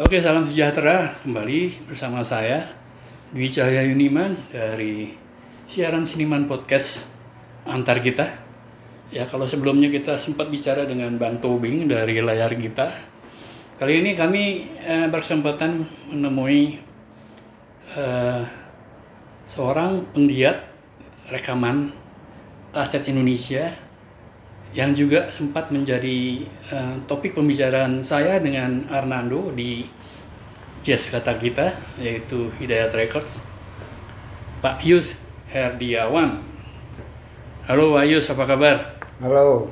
Oke, salam sejahtera kembali bersama saya Dwi Cahaya Yuniman dari siaran Siniman Podcast antar kita. Ya, kalau sebelumnya kita sempat bicara dengan Bang Tobing dari layar kita. Kali ini kami eh, berkesempatan menemui eh, seorang penggiat rekaman kaset Indonesia yang juga sempat menjadi uh, topik pembicaraan saya dengan Arnando di Jazz Kata Kita yaitu Hidayat Records Pak Yus Herdiawan Halo Pak Yus apa kabar? Halo.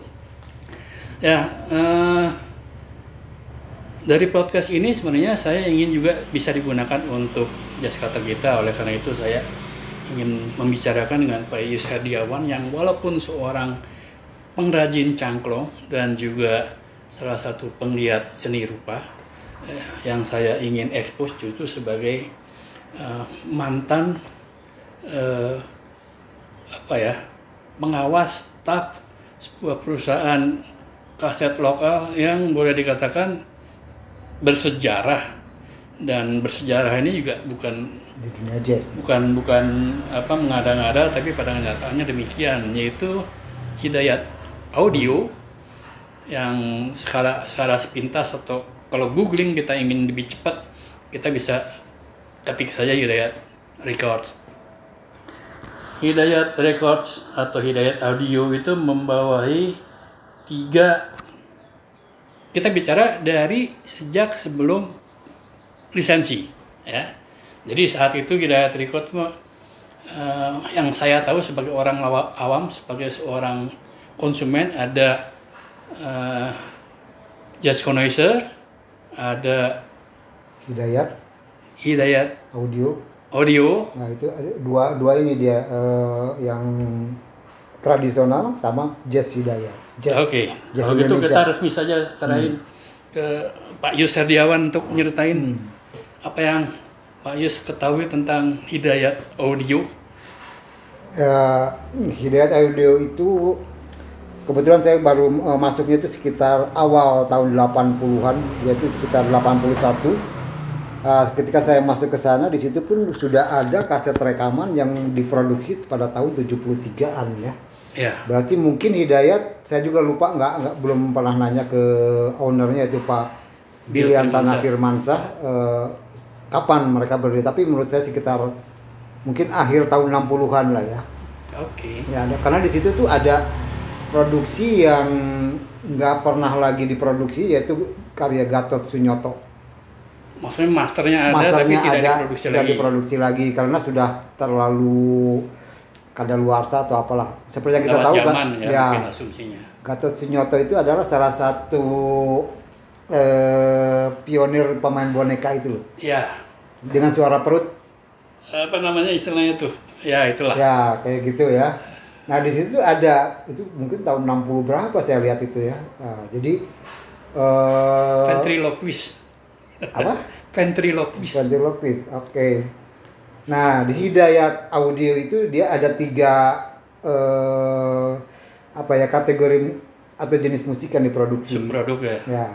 Ya uh, dari podcast ini sebenarnya saya ingin juga bisa digunakan untuk Jazz Kata Kita oleh karena itu saya ingin membicarakan dengan Pak Yus Herdiawan yang walaupun seorang pengrajin cangklong dan juga salah satu penggiat seni rupa eh, yang saya ingin ekspos itu sebagai uh, mantan uh, apa ya pengawas staf sebuah perusahaan kaset lokal yang boleh dikatakan bersejarah dan bersejarah ini juga bukan jazz. bukan bukan apa mengada-ngada tapi pada kenyataannya demikian yaitu Hidayat audio yang secara secara sepintas atau kalau googling kita ingin lebih cepat kita bisa ketik saja Hidayat Records. Hidayat Records atau Hidayat Audio itu membawahi tiga kita bicara dari sejak sebelum lisensi ya. Jadi saat itu Hidayat Records uh, yang saya tahu sebagai orang awam sebagai seorang konsumen ada uh, Jazz Connoisseur, ada Hidayat Hidayat audio. Audio, Nah itu ada dua dua ini dia eh, yang tradisional sama jazz Hidayat. Jazz. Oke, Jazz kalau gitu kita resmi saja serahin ke Pak Yus Herdiawan untuk nyeritain apa yang Pak Yus ketahui tentang Hidayat Audio. Eh, Hidayat audio itu kebetulan saya baru eh, masuknya itu sekitar awal tahun 80-an yaitu sekitar 81 Eh, ketika saya masuk ke sana di situ pun sudah ada kaset rekaman yang diproduksi pada tahun 73-an ya. Ya, berarti mungkin Hidayat saya juga lupa nggak nggak belum pernah nanya ke ownernya itu Pak Bilian Tanah. Firmansyah eh, kapan mereka berdiri. Tapi menurut saya sekitar mungkin akhir tahun 60-an lah ya. Oke. Ya, ada, karena di situ tuh ada produksi yang nggak pernah lagi diproduksi yaitu karya Gatot Sunyoto. Maksudnya masternya ada tapi Masternya tidak ada diproduksi tidak lagi. diproduksi lagi karena sudah terlalu kadaluarsa atau apalah. Seperti yang kita Lewat tahu zaman kan, ya, ya asumsinya. Gatot Sunyoto itu adalah salah satu eh, pionir pemain boneka itu loh. Ya, Dengan suara perut apa namanya istilahnya tuh? Ya itulah. Ya, kayak gitu ya. Nah, di situ ada itu mungkin tahun 60 berapa saya lihat itu ya. Nah, jadi eh Ventriloquist. apa? Ventriloquist. Ventriloquist. Oke. Nah, di Hidayat Audio itu dia ada tiga eh apa ya kategori atau jenis musik yang diproduksi. Subproduk ya. Ya.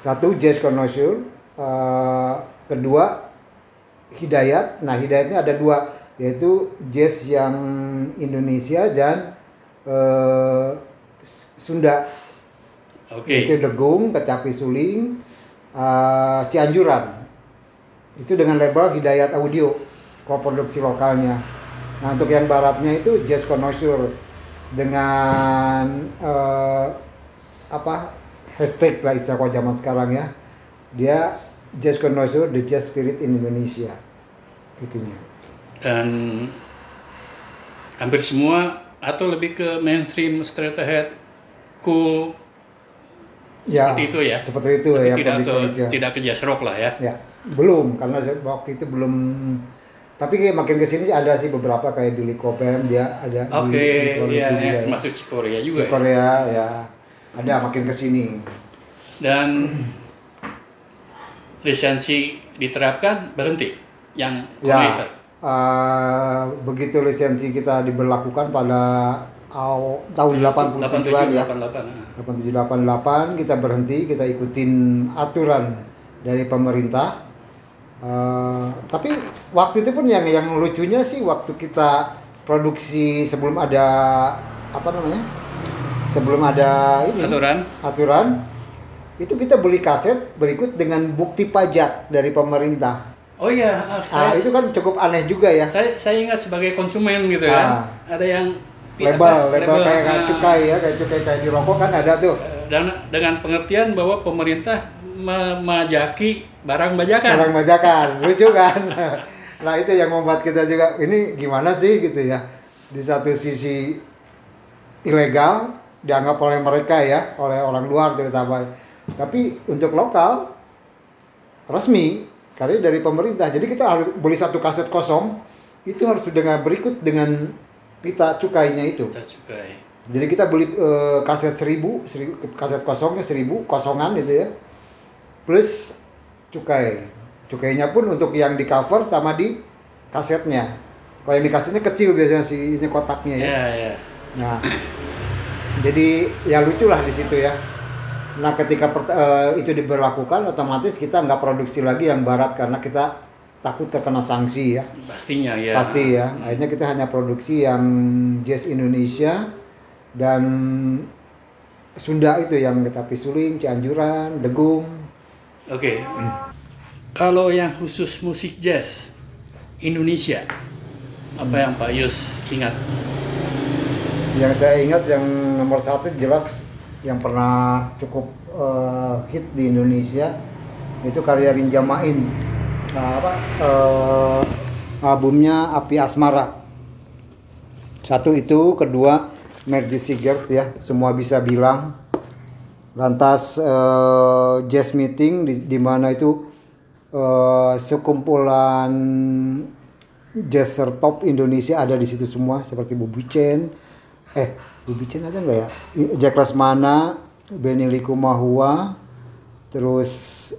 Satu jazz connoisseur, eh, kedua Hidayat. Nah, Hidayatnya ada dua, yaitu jazz yang Indonesia dan eh, Sunda. Oke. Itu Degung, Kecapi Suling, eh, Cianjuran. Itu dengan label Hidayat Audio, koproduksi lokalnya. Nah, untuk yang baratnya itu jazz connoisseur dengan eh, apa hashtag lah istilah zaman sekarang ya. Dia jazz connoisseur, the jazz spirit in Indonesia. Itunya. Dan hampir semua atau lebih ke mainstream straight ahead cool seperti itu ya Seperti itu tapi ya. tidak ke tidak ke jazz rock lah ya Ya, belum karena waktu itu belum tapi kayak makin ke sini ada sih beberapa kayak Billy Cobham dia ada oke diproduksi ya juga yang ya. termasuk di Korea juga Di ya. Korea ya ada makin ke sini dan lisensi diterapkan berhenti yang ya eh, begitu lisensi kita diberlakukan pada aw- tahun 87 87 ya 88 ah. 8788 kita berhenti kita ikutin aturan dari pemerintah. Eh, tapi waktu itu pun yang yang lucunya sih waktu kita produksi sebelum ada apa namanya sebelum ada ini Aturan. aturan itu kita beli kaset berikut dengan bukti pajak dari pemerintah. Oh iya, ah, Nah, saya, itu kan cukup aneh juga ya. saya saya ingat sebagai konsumen gitu Ah. kan. Ada yang Label, apa, label kayak kayak ah, cukai ya, kayak cukai kayak di rokok kan ada tuh. Dan dengan pengertian bahwa pemerintah memajaki barang bajakan. Orang bajakan, lucu kan? Nah itu yang membuat kita juga ini gimana sih gitu ya. Di satu sisi ilegal dianggap oleh mereka ya, oleh orang luar terutama. Tapi untuk lokal resmi karena dari pemerintah. Jadi kita harus beli satu kaset kosong itu harus dengan berikut dengan kita cukainya itu. Kita cukai. Jadi kita beli eh, kaset seribu, seribu, kaset kosongnya seribu, kosongan gitu ya. Plus cukai. Cukainya pun untuk yang di cover sama di kasetnya. Kalau yang di kasetnya kecil biasanya sih ini kotaknya ya. Ya, ya. Nah, jadi ya lucu lah di situ ya. Nah ketika per- eh, itu diberlakukan otomatis kita nggak produksi lagi yang barat karena kita takut terkena sanksi ya. Pastinya ya. Pasti ya. Akhirnya kita hanya produksi yang jazz Indonesia dan Sunda itu yang kita Pisuling, Cianjuran, Degung. Oke. Kalau yang khusus musik jazz Indonesia, apa yang Pak Yus ingat? Yang saya ingat yang nomor satu jelas yang pernah cukup eh, hit di Indonesia itu karya Rinja Main. Nah, apa? eh, albumnya Api Asmara. Satu itu, kedua Mercy Sigers ya, semua bisa bilang. Lantas eh, jazz meeting di, di mana itu eh, sekumpulan jazzer top Indonesia ada di situ semua seperti Bubi Chen, eh Bubi Chen ada nggak ya? Jack Lesmana, Benny Likumahua, terus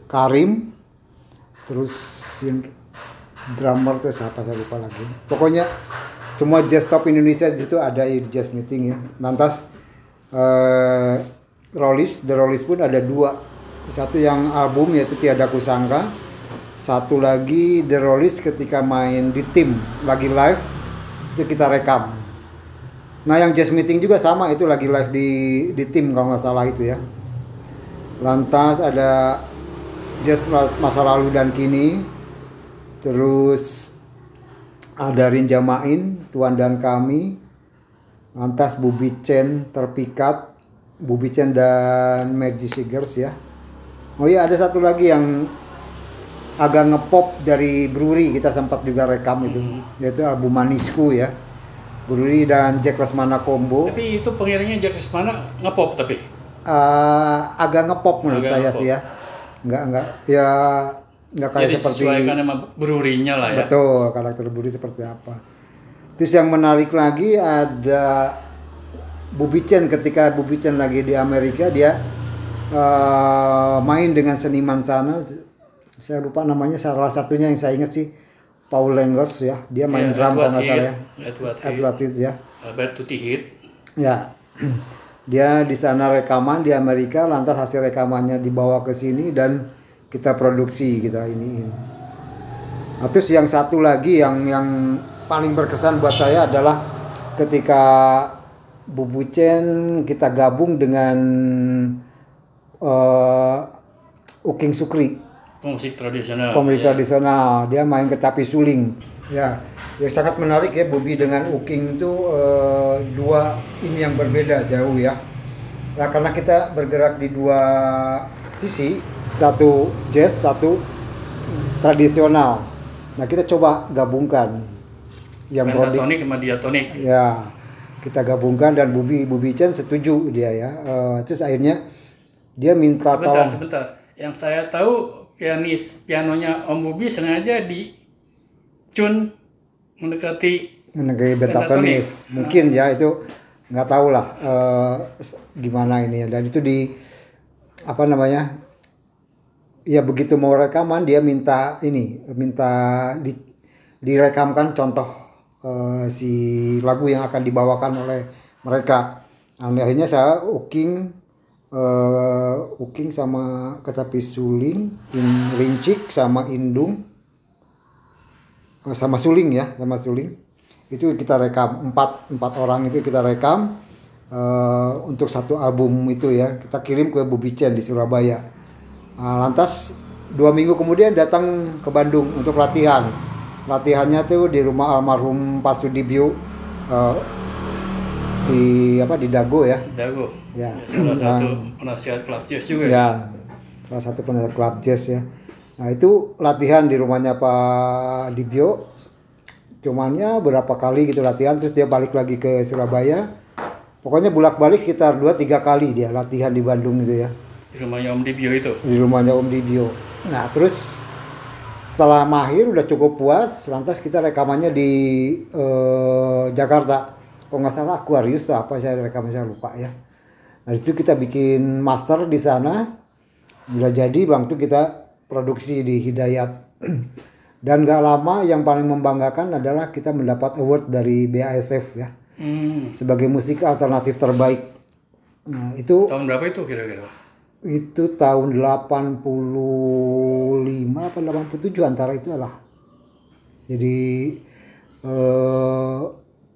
Karim, terus drummer tuh siapa saya lupa lagi. Pokoknya semua jazz top Indonesia di situ ada di jazz meeting ya. Lantas eh Rollies, The Rollies pun ada dua. Satu yang album yaitu Tiada Kusangka. Satu lagi The Rollies ketika main di tim lagi live itu kita rekam. Nah yang jazz meeting juga sama itu lagi live di di tim kalau nggak salah itu ya. Lantas ada jazz mas- masa lalu dan kini. Terus ada Rinja Main, Tuan dan Kami. Lantas Bubi Chen terpikat, Bubi Chen dan Magic Sigers ya. Oh iya ada satu lagi yang agak ngepop dari Brewery kita sempat juga rekam itu, yaitu album Manisku ya. Brewery dan Jack Lesmana combo. Tapi itu pengiringnya Jack mana ngepop tapi. Eh, agak ngepop menurut Agak saya ngepop. sih ya. Enggak enggak ya enggak kayak Jadi seperti sesuaikan sama brurinya lah ya. betul karakter Budi seperti apa. Terus yang menarik lagi ada Bubi Chen ketika Bubi Chen lagi di Amerika dia eh, main dengan seniman sana saya lupa namanya salah satunya yang saya ingat sih Paul Lengos ya dia main Iya, drum kalau Edward nggak salah ya Heath. Edward Heath. Edward Heath ya Tutti Hit. Ya, dia di sana rekaman di Amerika, lantas hasil rekamannya dibawa ke sini dan kita produksi kita ini. Nah, terus yang satu lagi yang yang paling berkesan buat saya adalah ketika Bubu Chen kita gabung dengan eh, Uking Sukri Musik tradisional. komedi Ya. tradisional dia main kecapi suling ya yang sangat menarik ya Bobby dengan Uking itu eh, dua ini yang berbeda jauh ya nah karena kita bergerak di dua sisi satu jazz satu tradisional nah kita coba gabungkan yang Pentatonik sama diatonik. ya kita gabungkan dan Bubi Bubi Chen setuju dia ya Eh, terus akhirnya dia minta Sebentar, tolong sebentar. Yang saya tahu pianis pianonya Om Bubi sengaja di tune mendekati menegari Pentatonis. mungkin ya itu nggak tahu lah s- gimana ini ya. Dan itu di apa namanya ya begitu mau rekaman dia minta ini minta di, direkamkan contoh eh, si lagu yang akan dibawakan oleh mereka. Nah, akhirnya saya Uking eh, Uking sama Kecapi Suling, In, Rincik sama Indung, eh, sama Suling ya, sama Suling. Itu kita rekam empat empat orang itu kita rekam eh, untuk satu album itu ya. Kita kirim ke Bobby Chen di Surabaya. Nah, lantas dua minggu kemudian datang ke Bandung untuk latihan. Latihannya tuh di rumah almarhum Pak Sudibyo eh, di apa di Dago ya. Dago. Ya. Salah satu penasihat klub jazz juga. Ya, salah satu penasihat klub jazz ya. Nah itu latihan di rumahnya Pak Dibyo. Cuman ya berapa kali gitu latihan, terus dia balik lagi ke Surabaya. Pokoknya bolak-balik sekitar 2-3 kali dia latihan di Bandung gitu ya. Di rumahnya Om Dibio itu. Di rumahnya Om Dibyo. Nah terus setelah mahir udah cukup puas, lantas kita rekamannya di eh, Jakarta. Kalau nggak salah Aquarius atau apa saya rekaman saya lupa ya. Nah itu kita bikin master di sana. Udah jadi bang tuh kita produksi di Hidayat. Dan gak lama yang paling membanggakan adalah kita mendapat award dari BASF ya Hmm. sebagai musik alternatif terbaik. Nah itu Tahun berapa itu kira-kira? itu tahun 85 apa 87 antara itu lah. Jadi eh,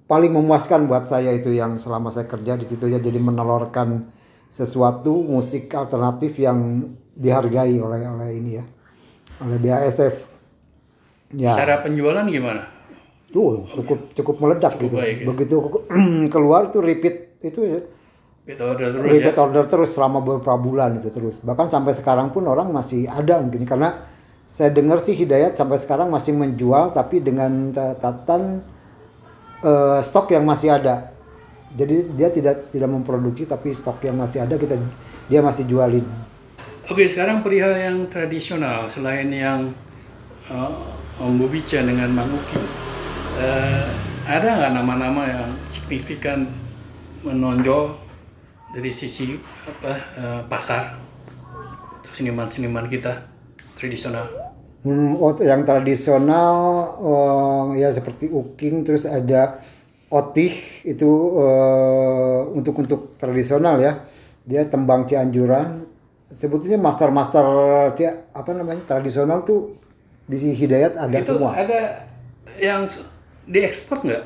paling memuaskan buat saya itu yang selama saya kerja di situ ya jadi menelurkan sesuatu musik alternatif yang dihargai oleh oleh ini ya oleh BASF. Ya, Cara penjualan gimana? tuh cukup cukup meledak gitu. baik ya. Begitu keluar tuh repeat itu ya, Kita order terus ya. repeat order terus selama beberapa bulan itu terus bahkan sampai sekarang pun orang masih ada mungkin karena saya dengar sih Hidayat sampai sekarang masih menjual tapi dengan catatan eh, stok yang masih ada jadi dia tidak tidak memproduksi tapi stok yang masih ada kita dia masih jualin Oke, sekarang perihal yang tradisional selain yang uh, Om Bobi Chan dengan Mang Uki. eh, ada nggak nama-nama yang signifikan menonjol dari sisi apa eh, pasar seniman-seniman kita tradisional? Hmm, yang tradisional oh, ya seperti uking terus ada otih itu eh, untuk untuk tradisional ya. Dia tembang Cianjuran. Sebetulnya master master Cia- apa namanya tradisional tuh di Hidayat ada itu semua. ada yang diekspor nggak,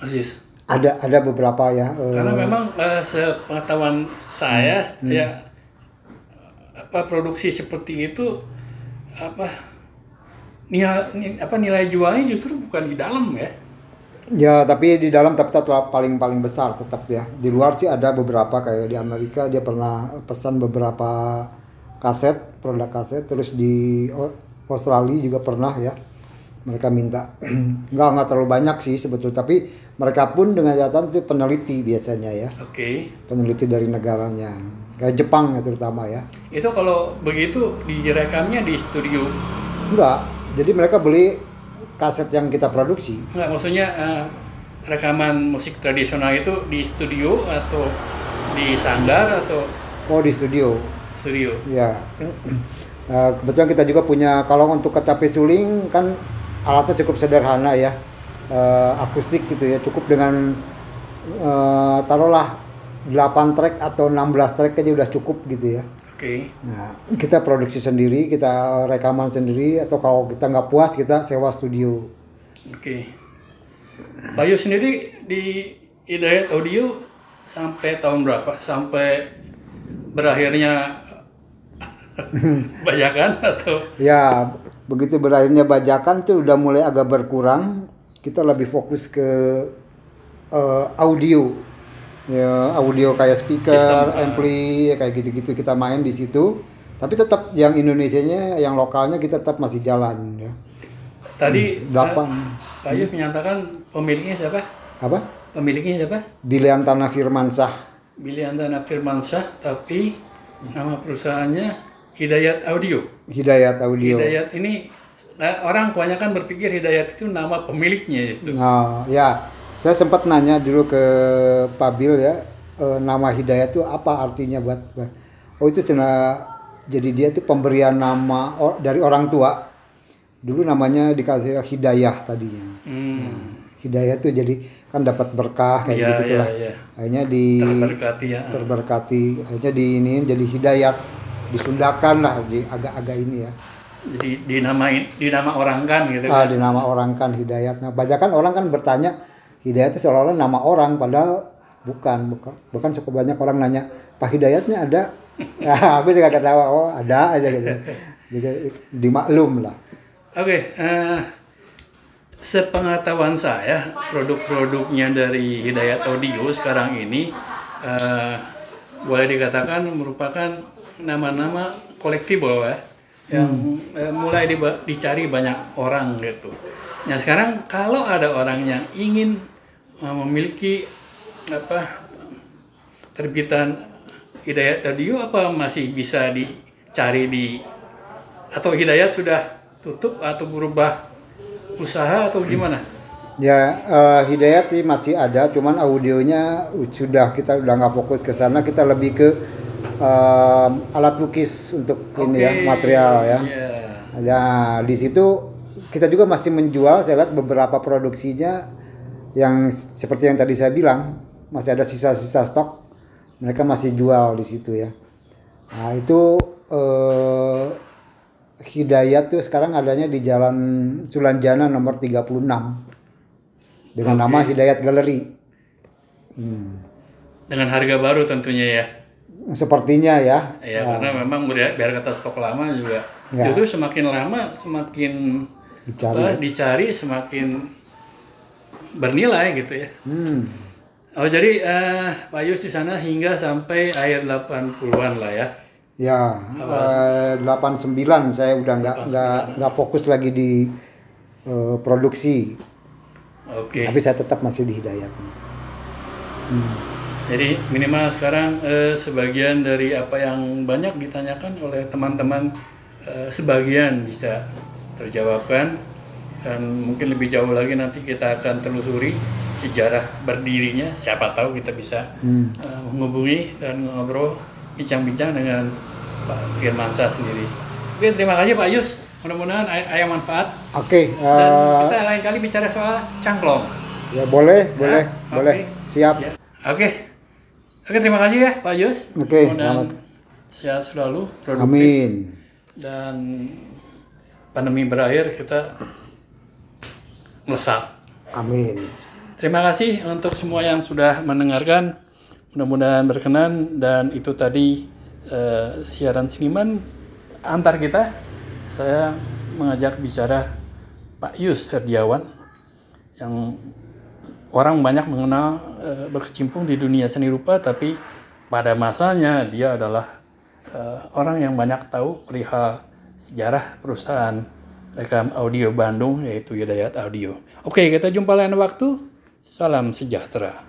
Mas Yus? ada ada beberapa ya eh, Karena memang eh, sepengetahuan saya ya apa produksi seperti itu apa nilai ni- apa nilai jualnya justru bukan di dalam ya. Ya, tapi di dalam tetap, tetap paling paling besar tetap ya. Di luar sih ada beberapa kayak di Amerika dia pernah pesan beberapa kaset, produk kaset, terus di Au- Australia juga pernah ya. Mereka minta nggak nggak terlalu banyak sih sebetulnya, tapi mereka pun dengan catatan itu peneliti biasanya ya, Oke. peneliti dari negaranya. Kayak Jepang ya terutama ya. Itu kalau begitu direkamnya di studio. Enggak, jadi mereka beli kaset yang kita produksi. Enggak maksudnya eh, rekaman musik tradisional itu di studio atau di sanggar atau Oh di studio. studio. Ya, Eh, kebetulan kita juga punya kalau untuk kecapi suling kan alatnya cukup sederhana ya, Eh, akustik gitu ya, cukup dengan eh, taruhlah 8 track atau 16 track aja udah cukup gitu ya. Oke. Nah, kita produksi sendiri, kita rekaman sendiri, atau kalau kita nggak puas kita sewa studio. Oke. Bayu sendiri di Hidayat Audio sampai tahun berapa? Sampai berakhirnya bajakan atau Ya, begitu berakhirnya bajakan tuh udah mulai agak berkurang. Kita lebih fokus ke eh, audio. Ya, audio kayak speaker, ampli, ya kayak gitu-gitu kita main di situ. Tapi tetap yang Indonesianya, yang lokalnya kita tetap masih jalan ya. tadi Delapan. Bayu menyatakan pemiliknya siapa? Apa? Pemiliknya siapa? Biliantana Firmansah. Billy Antana Firmansyah, tapi nama perusahaannya Hidayat Audio. Hidayat Audio. Hidayat ini nah, orang kebanyakan berpikir Hidayat itu nama pemiliknya itu. Nah, ya, saya sempat nanya dulu ke Pak Bil ya, eh, nama Hidayat itu apa artinya buat, buat- oh itu cina jadi dia itu pemberian nama or- dari orang tua. Dulu namanya dikasih Hidayah tadinya. Hmm. Hidayat tuh jadi kan dapat berkah kayak Iya, gitu gitulah. iya, iya. Akhirnya di Terberkati ya. terberkati, akhirnya di ini jadi hidayat disundakan lah di agak-agak ini ya. Jadi dinamain dinama orang kan gitu Ah, kan. di nama orang kan hidayat. Nah, banyak kan orang kan bertanya hidayat itu seolah-olah nama orang padahal bukan, bukan. Bahkan cukup banyak orang nanya, "Pak Hidayatnya ada?" Ya, aku juga tahu, oh ada aja gitu. Jadi dimaklum lah. Oke, eh, sepengetahuan saya produk-produknya dari Hidayat Audio sekarang ini eh, boleh dikatakan merupakan nama-nama collectible ya yang eh, mulai diba- dicari banyak orang gitu. Nah sekarang kalau ada orang yang ingin memiliki apa terbitan Hidayat Audio apa masih bisa dicari di atau Hidayat sudah tutup atau berubah usaha atau gimana? Ya, eh, Hidayat sih masih ada, cuman audionya sudah kita udah nggak fokus ke sana, kita lebih ke eh, alat lukis untuk ini ya material ya. iya. Nah, di situ kita juga masih menjual. Saya lihat beberapa produksinya yang seperti yang tadi saya bilang masih ada sisa-sisa stok. Mereka masih jual di situ ya. Nah itu eh, Hidayat tuh sekarang adanya di Jalan Sulanjana nomor 36 dengan nama Hidayat Gallery. Hmm. Dengan harga baru tentunya ya. Sepertinya ya. Ya karena memang biar, biar kata stok lama juga. Ya. Justru semakin lama semakin Dicari. apa, dicari semakin bernilai gitu ya. Hmm. Oh jadi eh, Pak Yus di sana hingga sampai akhir 80-an lah ya. Ya, eh, 89 saya udah nggak nggak nggak fokus lagi di eh, produksi, Oke. tapi saya tetap masih di Hidayat. Jadi minimal sekarang eh, sebagian dari apa yang banyak ditanyakan oleh teman-teman eh, sebagian bisa terjawabkan dan mungkin lebih jauh lagi nanti kita akan telusuri sejarah berdirinya. Siapa tahu kita bisa Hmm. eh, menghubungi dan ngobrol bincang-bincang dengan Pak Firmansyah sendiri. Oke, terima kasih Pak Yus. Mudah-mudahan ay- ayam manfaat. Oke, Dan eh, kita lain kali bicara soal cangklong. ya boleh, boleh, oke. boleh, siap. Ya. Oke. Oke, terima kasih ya Pak Yus. Oke, Mudah-mudahan selamat. sehat selalu, produktif Amin. dan pandemi berakhir kita melesat. Amin. Terima kasih untuk semua yang sudah mendengarkan. Mudah-mudahan berkenan dan itu tadi eh, siaran seniman antar kita. Saya mengajak bicara Pak Yus Herdiawan yang orang banyak mengenal eh, berkecimpung di dunia seni rupa tapi pada masanya dia adalah eh, orang yang banyak tahu perihal sejarah perusahaan rekam audio Bandung yaitu Hidayat Audio. Oke, kita jumpa lain waktu. Salam sejahtera.